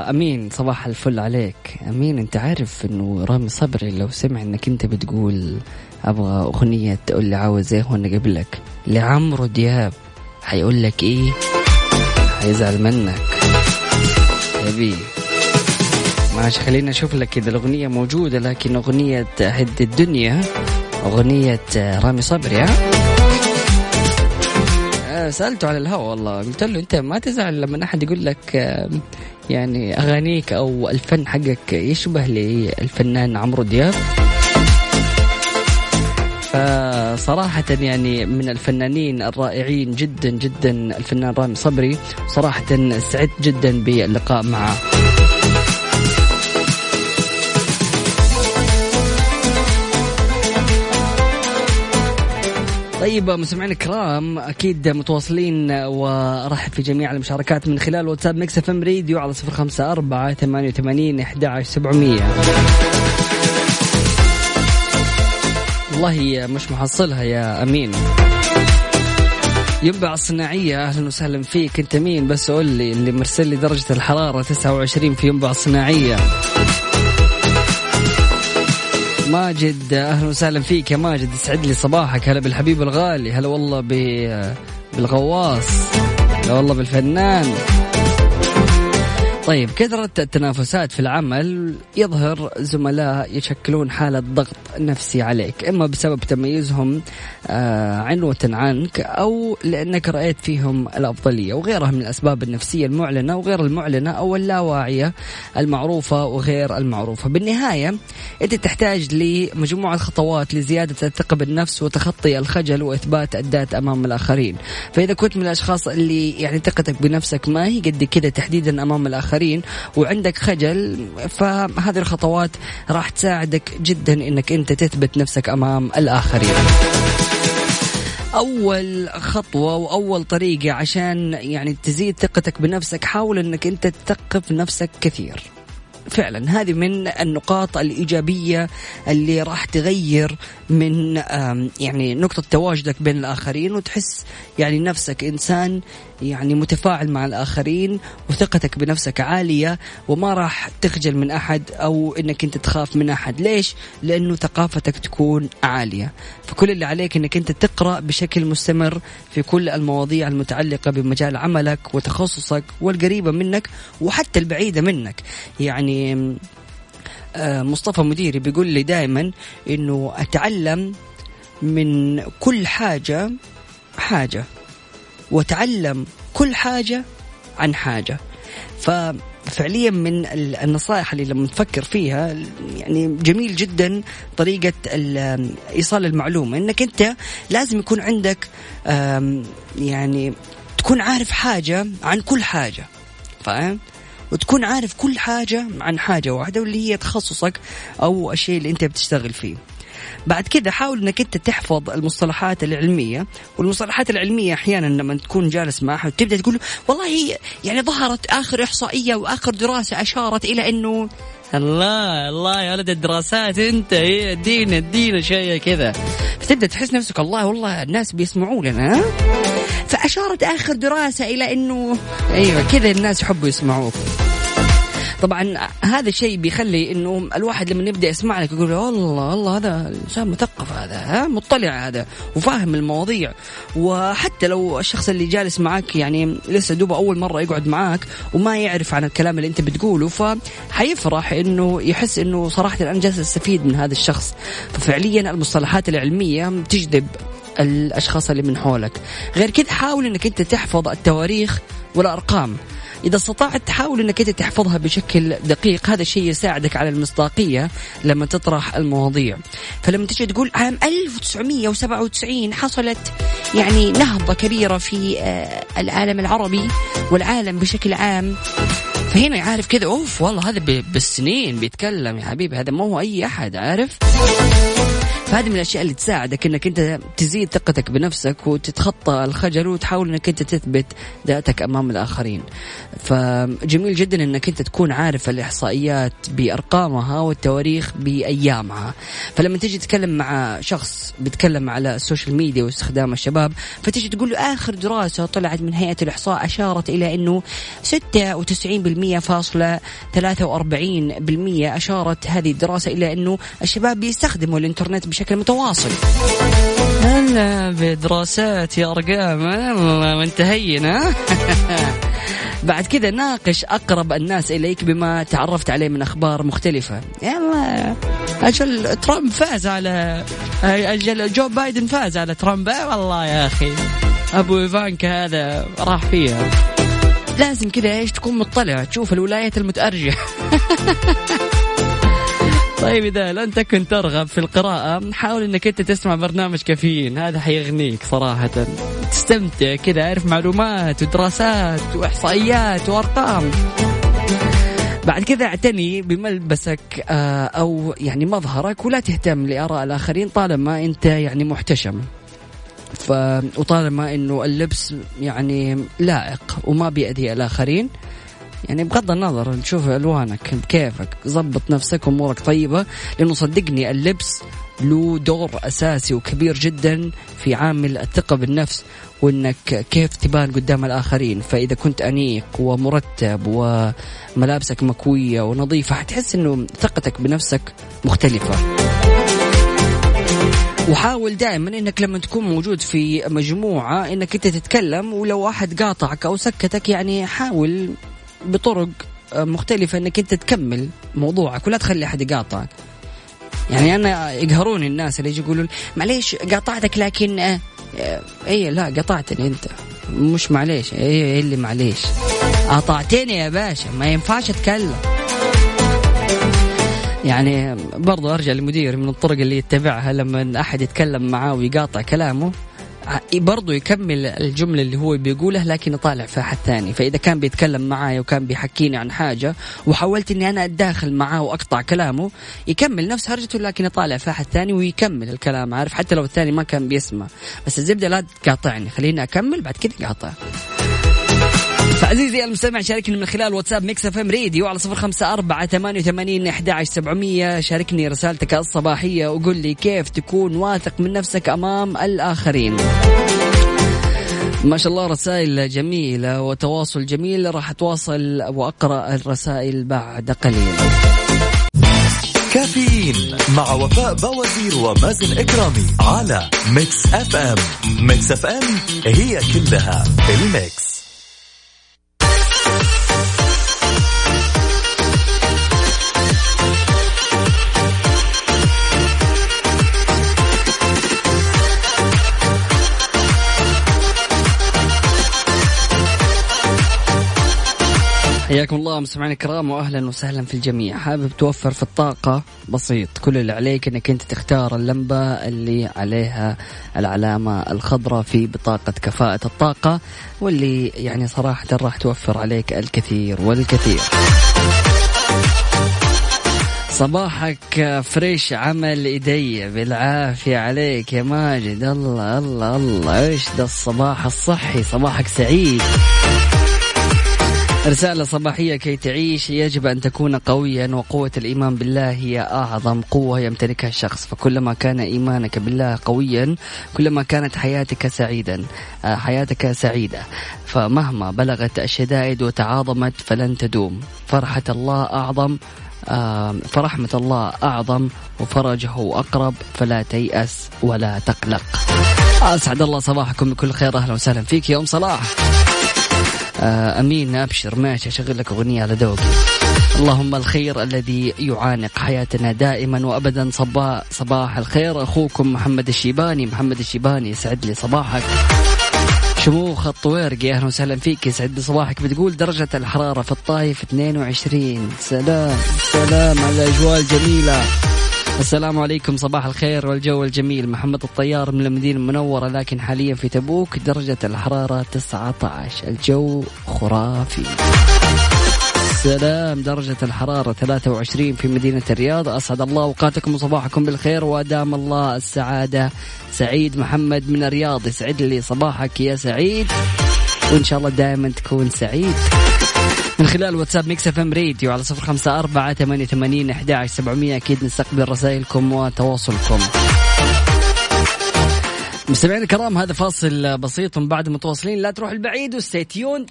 أمين صباح الفل عليك. أمين أنت عارف إنه رامي صبري لو سمع إنك أنت بتقول أبغى أغنية تقول لي عاوز إيه وأنا قبلك لعمرو دياب. حيقول لك إيه؟ حيزعل منك. يبي. ماشي خلينا أشوف لك كذا الأغنية موجودة لكن أغنية هد الدنيا أغنية رامي صبري ها؟ سألته على الهواء والله. قلت له أنت ما تزعل لما أحد يقول لك يعني أغانيك أو الفن حقك يشبه للفنان عمرو دياب؟ فصراحة يعني من الفنانين الرائعين جدا جدا الفنان رامي صبري صراحة سعدت جدا باللقاء معه. طيب مستمعينا الكرام أكيد متواصلين وارحب في جميع المشاركات من خلال واتساب Mix FM Radio على صفر خمسة أربعة ثمانية وثمانين أحد سبعمية. والله مش محصلها يا أمين. ينبع الصناعية أهلا وسهلا فيك أنت مين؟ بس قول لي اللي مرسل لي درجة الحرارة 29 في ينبع الصناعية. ماجد أهلا وسهلا فيك يا ماجد. يسعد لي صباحك. هلا بالحبيب الغالي هلا والله بالغواص هلا والله بالفنان. طيب كثرة التنافسات في العمل يظهر زملاء يشكلون حالة ضغط نفسي عليك إما بسبب تميزهم آه، عنوة عنك أو لأنك رأيت فيهم الأفضلية وغيرها من الأسباب النفسية المعلنة وغير المعلنة أو اللاواعية المعروفة وغير المعروفة. بالنهاية أنت تحتاج لمجموعة خطوات لزيادة الثقة بالنفس وتخطي الخجل وإثبات الذات أمام الآخرين. فإذا كنت من الأشخاص اللي يعني ثقتك بنفسك ما هي قد كده تحديدا أمام الآخرين وعندك خجل فهذه الخطوات راح تساعدك جدا أنك أنت تثبت نفسك أمام الآخرين. أول خطوة وأول طريقة عشان يعني تزيد ثقتك بنفسك حاول إنك أنت تثقف نفسك كثير. فعلا هذه من النقاط الإيجابية اللي راح تغير من يعني نقطة تواجدك بين الآخرين وتحس يعني نفسك إنسان يعني متفاعل مع الآخرين وثقتك بنفسك عالية وما راح تخجل من أحد أو إنك أنت تخاف من أحد. ليش؟ لأنه ثقافتك تكون عالية. فكل اللي عليك إنك أنت تقرأ بشكل مستمر في كل المواضيع المتعلقة بمجال عملك وتخصصك والقريبة منك وحتى البعيدة منك. يعني آه، مصطفى مديري بيقول لي دائما إنه أتعلم من كل حاجة حاجة. وتعلم كل حاجة عن حاجة ففعليا من النصائح اللي لما نفكر فيها يعني جميل جدا طريقة إيصال المعلومة إنك أنت لازم يكون عندك يعني تكون عارف حاجة عن كل حاجة فاهم؟ وتكون عارف كل حاجة عن حاجة واحدة واللي هي تخصصك أو الشيء اللي أنت بتشتغل فيه بعد كذا حاول إنك أنت تحفظ المصطلحات العلمية والمصطلحات العلمية أحيانا لما تكون جالس مع احد تبدأ تقول والله يعني ظهرت آخر إحصائية وآخر دراسة أشارت إلى إنه الله الله يا ولد الدراسات أنت. إيه، ادينا ادينا شيء كذا. فتبدأ تحس نفسك الله والله الناس بيسمعوا لنا فأشارت آخر دراسة إلى إنه أيوه كذا الناس يحبوا يسمعوك. طبعا هذا الشيء بيخلي إنه الواحد لما يبدأ يسمع لك يقول الله الله هذا إنسان مثقف هذا ها؟ مطلع هذا وفاهم المواضيع. وحتى لو الشخص اللي جالس معك يعني لسه دوبه أول مرة يقعد معاك وما يعرف عن الكلام اللي أنت بتقوله فحيفرح إنه يحس إنه صراحة أنا جالس أستفيد من هذا الشخص. ففعليا المصطلحات العلمية تجذب الأشخاص اللي من حولك. غير كذا حاول إنك أنت تحفظ التواريخ والأرقام. إذا استطعت تحاول أنك أنت تحفظها بشكل دقيق هذا الشيء يساعدك على المصداقية لما تطرح المواضيع. فلما تجي تقول عام 1997 حصلت يعني نهضة كبيرة في آه، العالم العربي والعالم بشكل عام فهنا يعرف كذا أوف والله هذا بالسنين بيتكلم يا حبيبي هذا ما هو أي أحد عارف؟ فهذه من الأشياء اللي تساعدك إنك أنت تزيد ثقتك بنفسك وتتخطى الخجل وتحاول إنك أنت تثبت ذاتك أمام الآخرين. فجميل جدا إنك أنت تكون عارف الإحصائيات بأرقامها والتواريخ بأيامها. فلما تيجي تتكلم مع شخص بيتكلم على ال social media واستخدام الشباب فتيجي تقول له آخر دراسة طلعت من هيئة الإحصاء أشارت إلى إنه 96% فاصلة 43% أشارت هذه الدراسة إلى إنه الشباب بيستخدموا الإنترنت بشكل متواصل. هلا بدراسات يا أرقام والله ما بعد كذا ناقش أقرب الناس إليك بما تعرفت عليه من أخبار مختلفة. يلا أجل ترامب فاز على أجل جو بايدن فاز على ترامب. والله يا أخي أبو إيفانكا هذا راح فيها. لازم كذا إيش تكون مطلع تشوف الولايات المتأرجة. طيب إذا لم تكن ترغب في القراءة حاول أنك أنت تسمع برنامج كافيين. هذا حيغنيك صراحة. تستمتع كذا عارف معلومات ودراسات وإحصائيات وأرقام. بعد كذا اعتني بملبسك آه، أو يعني مظهرك ولا تهتم لآراء الآخرين طالما أنت يعني محتشم. ف وطالما إنه اللبس يعني لائق وما بيأذي الآخرين يعني بغض النظر نشوف ألوانك بكيفك ظبط نفسك أمورك طيبة. لأنه صدقني اللبس له دور أساسي وكبير جدا في عامل الثقة بالنفس وإنك كيف تبان قدام الآخرين. فإذا كنت أنيق ومرتب وملابسك مكوية ونظيفة حتحس إنه ثقتك بنفسك مختلفة. وحاول دائما إنك لما تكون موجود في مجموعة إنك أنت تتكلم ولو واحد قاطعك أو سكتك يعني حاول بطرق مختلفة إنك أنت تكمل موضوعك ولا تخلي أحد يقاطعك. يعني أنا يقهروني الناس اللي يجي يقولون معليش قاطعتك لكن آه اي لا قطعتني أنت. مش معليش اي إيه اللي معليش؟ قاطعتني يا باشا ما ينفعش أتكلم. يعني برضو أرجع لمدير من الطرق اللي يتبعها لما أحد يتكلم معاه ويقاطع كلامه. برضو يكمل الجملة اللي هو بيقولها لكن يطالع أحد ثاني. فإذا كان بيتكلم معاي وكان بيحكيني عن حاجة وحاولت إني أنا أتداخل معاه وأقطع كلامه يكمل نفس هرجته لكن يطالع أحد ثاني ويكمل الكلام عارف؟ حتى لو الثاني ما كان بيسمع. بس الزبدة لا تقاطعني خليني أكمل بعد كذا قاطع فعزيزي المستمع شاركني من خلال واتساب Mix FM Radio على صفر خمسة أربعة ثمانية وثمانين أحد سبعمية. شاركني رسالتك الصباحية وقل لي كيف تكون واثق من نفسك أمام الآخرين. ما شاء الله رسائل جميلة وتواصل جميل. راح أتواصل وأقرأ الرسائل بعد قليل. كافيين مع وفاء بوازير ومازن إكرامي على Mix FM. Mix FM هي كلها ال mix. حياكم الله مستمعينا الكرام واهلا وسهلا في الجميع. حابب توفر في الطاقة؟ بسيط. كل اللي عليك إنك أنت تختار اللمبة اللي عليها العلامة الخضراء في بطاقة كفاءة الطاقة واللي يعني صراحة راح توفر عليك الكثير والكثير. صباحك فريش عمل إيدي. بالعافية عليك يا ماجد. الله الله الله. إيش ده الصباح الصحي؟ صباحك سعيد. رسالة صباحية كي تعيش. يجب أن تكون قويا وقوة الإيمان بالله هي أعظم قوة يمتلكها الشخص. فكلما كان إيمانك بالله قويا كلما كانت حياتك سعيدا آه، حياتك سعيدة. فمهما بلغت الشدائد وتعاظمت فلن تدوم. فرحة الله أعظم فرحمة الله أعظم وفرجه أقرب فلا تيأس ولا تقلق. أسعد الله صباحكم بكل خير. أهلا وسهلا فيك يا أم صلاح. أمين أبشر ماشي أشغل لك أغنية على ذوقي. اللهم الخير الذي يعانق حياتنا دائما وابدا. صباح صباح الخير أخوكم محمد الشيباني. محمد الشيباني يسعد لي صباحك. شموخ الطويرقي أهلا وسهلا فيك. يسعد لي صباحك بتقول درجة الحرارة في الطايف 22 سلام سلام على الأجواء الجميلة. السلام عليكم صباح الخير والجو الجميل. محمد الطيار من المدينة المنورة لكن حاليا في تبوك درجة الحرارة 19 الجو خرافي. سلام درجة الحرارة 23 في مدينة الرياض. أسعد الله أوقاتكم وصباحكم بالخير وأدام الله السعادة. سعيد محمد من الرياض يسعد لي صباحك يا سعيد. وإن شاء الله دائما تكون سعيد. من خلال واتساب Mix FM Radio على صفر خمسة أربعة ثمانية وثمانين أحد سبعمية. أكيد نستقبل رسائلكم وتواصلكم. مستمعينا الكرام هذا فاصل بسيط بعد متواصلين. لا تروح البعيد و stay tuned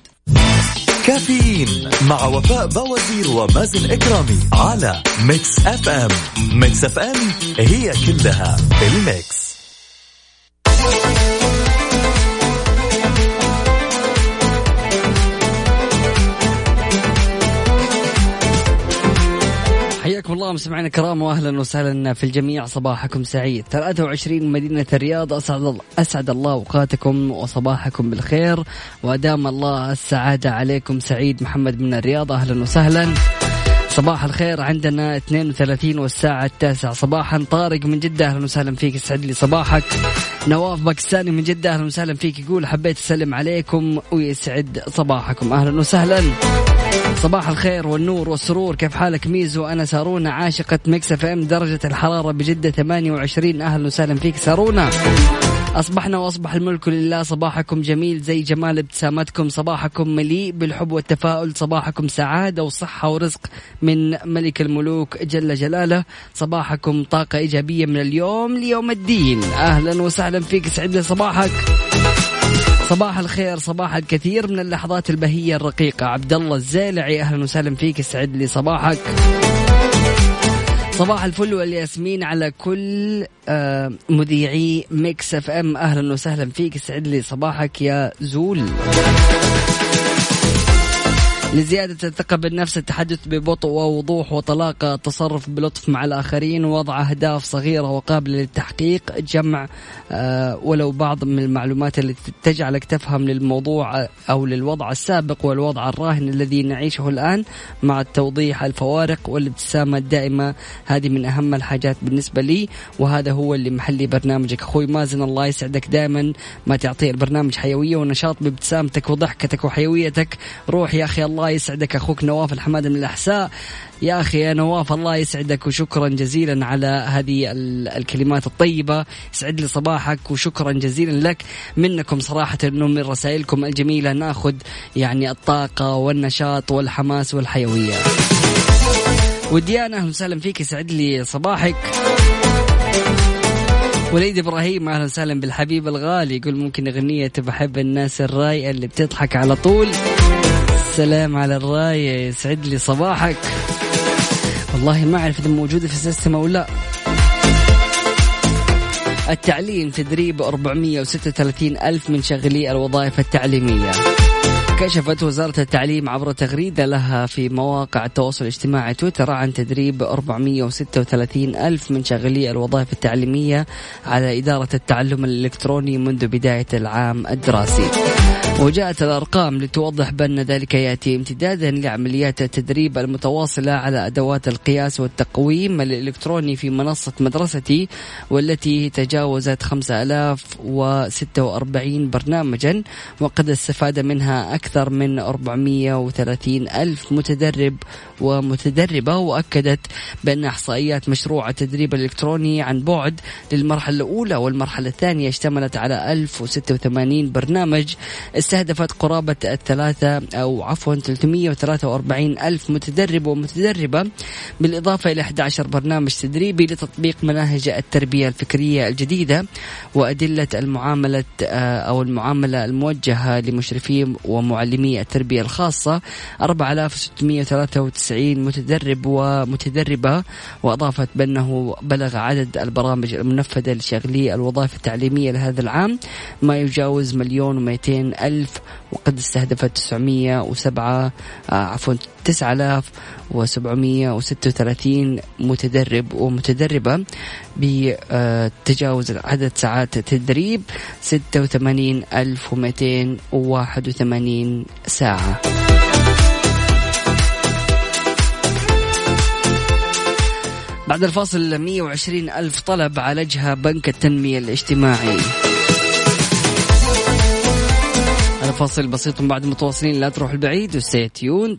كافيين مع وفاء بوازير ومازن إكرامي على Mix FM. Mix FM هي كلها ال mix. حياكم الله. مستمعينا الكرام واهلا وسهلا في الجميع. صباحكم سعيد. 23 مدينة الرياض. أسعد الله أسعد الله أوقاتكم وصباحكم بالخير. وأدام الله السعادة عليكم. سعيد محمد من الرياض. أهلا وسهلا. صباح الخير. عندنا 32 والساعة التاسعة. صباحا طارق من جدة. أهلا وسهلا فيك. يسعد لي صباحك. نواف باكستاني من جدة. أهلا وسهلا فيك. يقول حبيت أسلم عليكم ويسعد صباحكم. أهلا وسهلا. صباح الخير والنور والسرور. كيف حالك ميزو؟ أنا سارونا عاشقة Mix FM درجة الحرارة بجدة 28 أهلا وسهلا فيك سارونا. أصبحنا وأصبح الملك لله. صباحكم جميل زي جمال ابتسامتكم. صباحكم مليء بالحب والتفاؤل. صباحكم سعادة وصحة ورزق من ملك الملوك جل جلاله. صباحكم طاقة إيجابية من اليوم ليوم الدين. أهلا وسهلا فيك. سعد صباحك. صباح الخير صباح الكثير. من اللحظات البهية الرقيقة عبد الله الزيلعي. أهلا وسهلا فيك يسعد لي صباحك. صباح الفل والياسمين على كل آه، مذيعي Mix FM. أهلا وسهلا فيك يسعد لي صباحك يا زول. لزيادة الثقة بالنفس التحدث ببطء ووضوح وطلاقة التصرف بلطف مع الآخرين ووضع أهداف صغيرة وقابلة للتحقيق جمع آه، ولو بعض من المعلومات التي تجعلك تفهم للموضوع أو للوضع السابق والوضع الراهن الذي نعيشه الآن مع التوضيح الفوارق والابتسامة الدائمة. هذه من أهم الحاجات بالنسبة لي وهذا هو اللي محلي برنامجك. أخوي مازن الله يسعدك دائما. ما تعطي البرنامج حيوية ونشاط بابتسامتك وضحكتك وحيويتك. روح يا أخي الله الله يسعدك أخوك نواف الحماده من الأحساء. يا أخي يا نواف الله يسعدك وشكرا جزيلا على هذه الكلمات الطيبة. يسعد لي صباحك وشكرا جزيلا لك. منكم صراحة إنه من رسائلكم الجميلة نأخذ يعني الطاقة والنشاط والحماس والحيوية. وديانا أهلا وسهلا فيك. يسعد لي صباحك. وليد إبراهيم أهلا وسهلا بالحبيب الغالي. يقول ممكن أغنية بحب الناس الرايقه اللي بتضحك على طول. سلام على الراية يسعد لي صباحك. والله ما أعرف إذا موجودة في السيستم أو لا. التعليم تدريب 436 ألف من شغلي الوظائف التعليمية. كشفت وزارة التعليم عبر تغريدة لها في مواقع التواصل الاجتماعي تويتر عن تدريب 436 ألف من شغلي الوظائف التعليمية على إدارة التعلم الإلكتروني منذ بداية العام الدراسي. وجاءت الأرقام لتوضح بأن ذلك يأتي امتدادا لعمليات التدريب المتواصلة على أدوات القياس والتقويم الإلكتروني في منصة مدرستي والتي تجاوزت 5046 برنامجا وقد استفاد منها أكثر من 430 ألف متدرب ومتدربة وأكدت بأن إحصائيات مشروع التدريب الإلكتروني عن بعد للمرحلة الأولى والمرحلة الثانية اشتملت على 1086 برنامج استهدفت قرابة الثلاثة أو عفوا 343 ألف متدرب ومتدربة بالإضافة إلى 11 برنامج تدريبي لتطبيق مناهج التربية الفكرية الجديدة وأدلة المعاملة آه، أو المعاملة الموجهة لمشرفي ومعلمي التربية الخاصة 4693 متدرب ومتدربة وأضافت بأنه بلغ عدد البرامج المنفذة لشغلي الوظائف التعليمية لهذا العام ما يجاوز مليون ومئتين ألف وقد استهدفت 907 آه، عفوا 9736 متدرب ومتدربة. بتجاوز عدد ساعات التدريب 86281 ساعة. بعد الفاصل 120 ألف طلب عالجها بنك التنمية الاجتماعي. هذا فاصل بسيط بعد متواصلين لا تروح البعيد وستي تيوند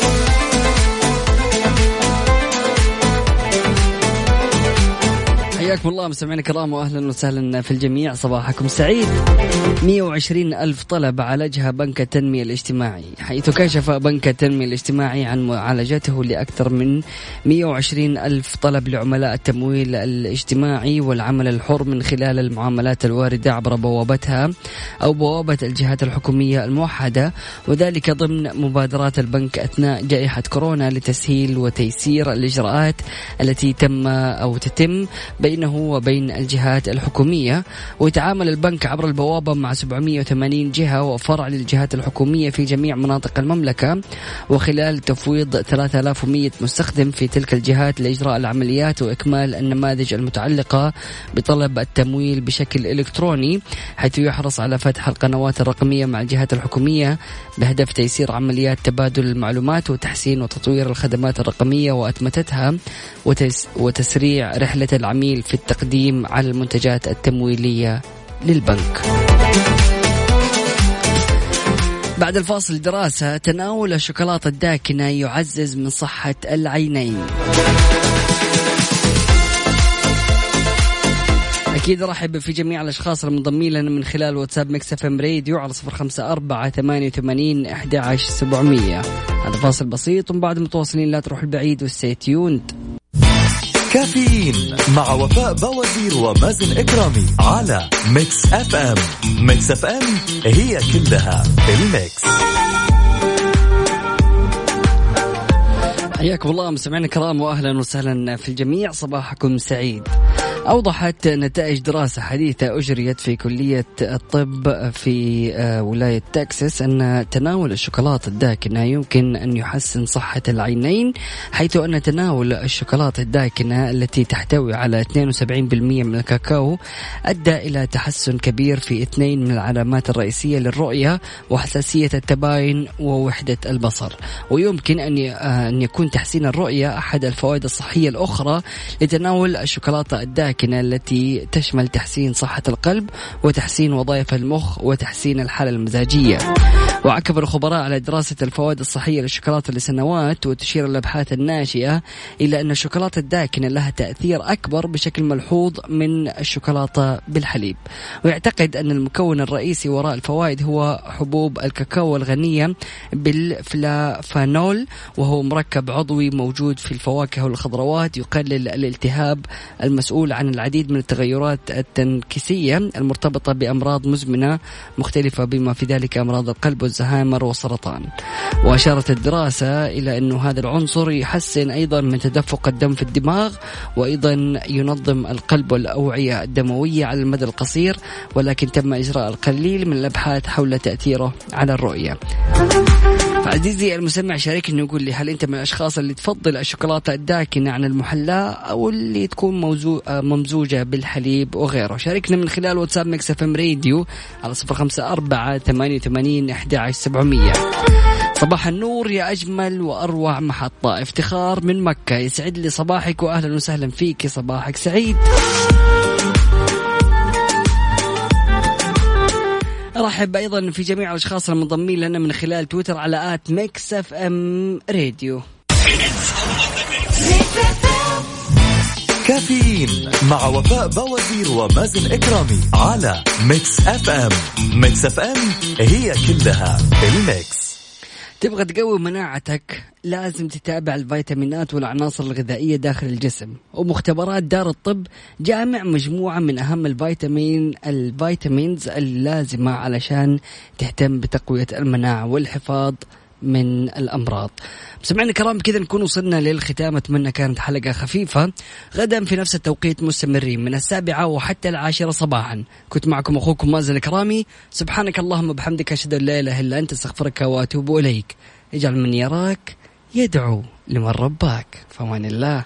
حياكم الله مستمعينا الكرام واهلا وسهلا في الجميع. صباحكم سعيد. 120 ألف طلب عالجها بنك التنمية الاجتماعي. حيث كشف بنك التنمية الاجتماعي عن معالجته لأكثر من 120 ألف طلب لعملاء التمويل الاجتماعي والعمل الحر من خلال المعاملات الواردة عبر بوابتها أو بوابة الجهات الحكومية الموحدة وذلك ضمن مبادرات البنك أثناء جائحة كورونا لتسهيل وتيسير الإجراءات التي تم أو تتم بينه وبين الجهات الحكومية ويتعامل البنك عبر البوابة مع 780 جهة وفرع للجهات الحكومية في جميع مناطق المملكة. وخلال تفويض 3100 مستخدم في تلك الجهات لإجراء العمليات وإكمال النماذج المتعلقة بطلب التمويل بشكل إلكتروني حيث يحرص على فتح القنوات الرقمية مع الجهات الحكومية بهدف تيسير عمليات تبادل المعلومات وتحسين وتطوير الخدمات الرقمية وأتمتتها وتسريع رحلة العميل في التقديم على المنتجات التمويلية للبنك. بعد الفاصل دراسة تناول الشوكولاتة الداكنة يعزز من صحة العينين. أكيد رحب في جميع الأشخاص المنضمين لنا من خلال واتساب Mix FM Radio على صفر خمسة أربعة ثمانية وثمانين أحد عشر سبعمية هذا فاصل بسيط ومن بعد متواصلين لا تروح لبعيد و stay tuned كافيين مع وفاء بوازير ومازن إكرامي على Mix FM. Mix FM هي كلها ال Mix. حياكم الله مستمعينا الكرام واهلا وسهلا في الجميع. صباحكم سعيد. أوضحت نتائج دراسة حديثة أجريت في كلية الطب في آه، ولاية تكساس أن تناول الشوكولاتة الداكنة يمكن أن يحسن صحة العينين حيث أن تناول الشوكولاتة الداكنة التي تحتوي على 72% من الكاكاو أدى إلى تحسن كبير في اثنين من العلامات الرئيسية للرؤية وحساسية التباين ووحدة البصر. ويمكن أن آه، أن يكون تحسين الرؤية أحد الفوائد الصحية الأخرى لتناول الشوكولاتة الداكنة. الساكنة التي تشمل تحسين صحة القلب وتحسين وظائف المخ وتحسين الحالة المزاجية. وعكف الخبراء على دراسة الفوائد الصحية للشوكولاتة لسنوات وتشير الأبحاث الناشئة إلى أن الشوكولاتة الداكنة لها تأثير أكبر بشكل ملحوظ من الشوكولاتة بالحليب. ويعتقد أن المكون الرئيسي وراء الفوائد هو حبوب الكاكاو الغنية بالفلافانول وهو مركب عضوي موجود في الفواكه والخضروات يقلل الالتهاب المسؤول عن العديد من التغيرات التنكسية المرتبطة بأمراض مزمنة مختلفة بما في ذلك أمراض القلب والزهايمر والسرطان. وأشارت الدراسة إلى أنه هذا العنصر يحسن أيضا من تدفق الدم في الدماغ وأيضا ينظم القلب والأوعية الدموية على المدى القصير ولكن تم إجراء القليل من الأبحاث حول تأثيره على الرؤية. عزيزي المستمع شاركني وقول لي هل أنت من الأشخاص اللي تفضل الشوكولاتة الداكنة عن المحلاة أو اللي تكون موزو ممزوجة بالحليب وغيره؟ شاركنا من خلال واتساب Mix FM Radio على صفر خمسة أربعة ثمانية وثمانين أحد سبعمية. صباح النور يا أجمل وأروع محطة افتخار من مكة. يسعد لي صباحك وأهلا وسهلا فيك. صباحك سعيد. أرحب أيضا في جميع الأشخاص المنضمين لنا من خلال تويتر على at Mix FM Radio. كافيين مع وفاء بوازير ومازن إكرامي على Mix FM. Mix FM هي كلها ال Mix. تبغى تقوي مناعتك لازم تتابع الفيتامينات والعناصر الغذائية داخل الجسم. ومختبرات دار الطب جامع مجموعة من أهم الفيتامين ال vitamins اللازمة علشان تهتم بتقوية المناعة والحفاظ من الأمراض. سمعنا الكرام كذا نكون وصلنا للختام. أتمنى كانت حلقة خفيفة. غدا في نفس التوقيت مستمرين من السابعة وحتى العاشرة صباحا. كنت معكم أخوكم مازن الكرامي. سبحانك اللهم وبحمدك أشهد أن لا إله إلا أنت أستغفرك وأتوب إليك. اجعل من يراك يدعو لمن رباك. فمان الله.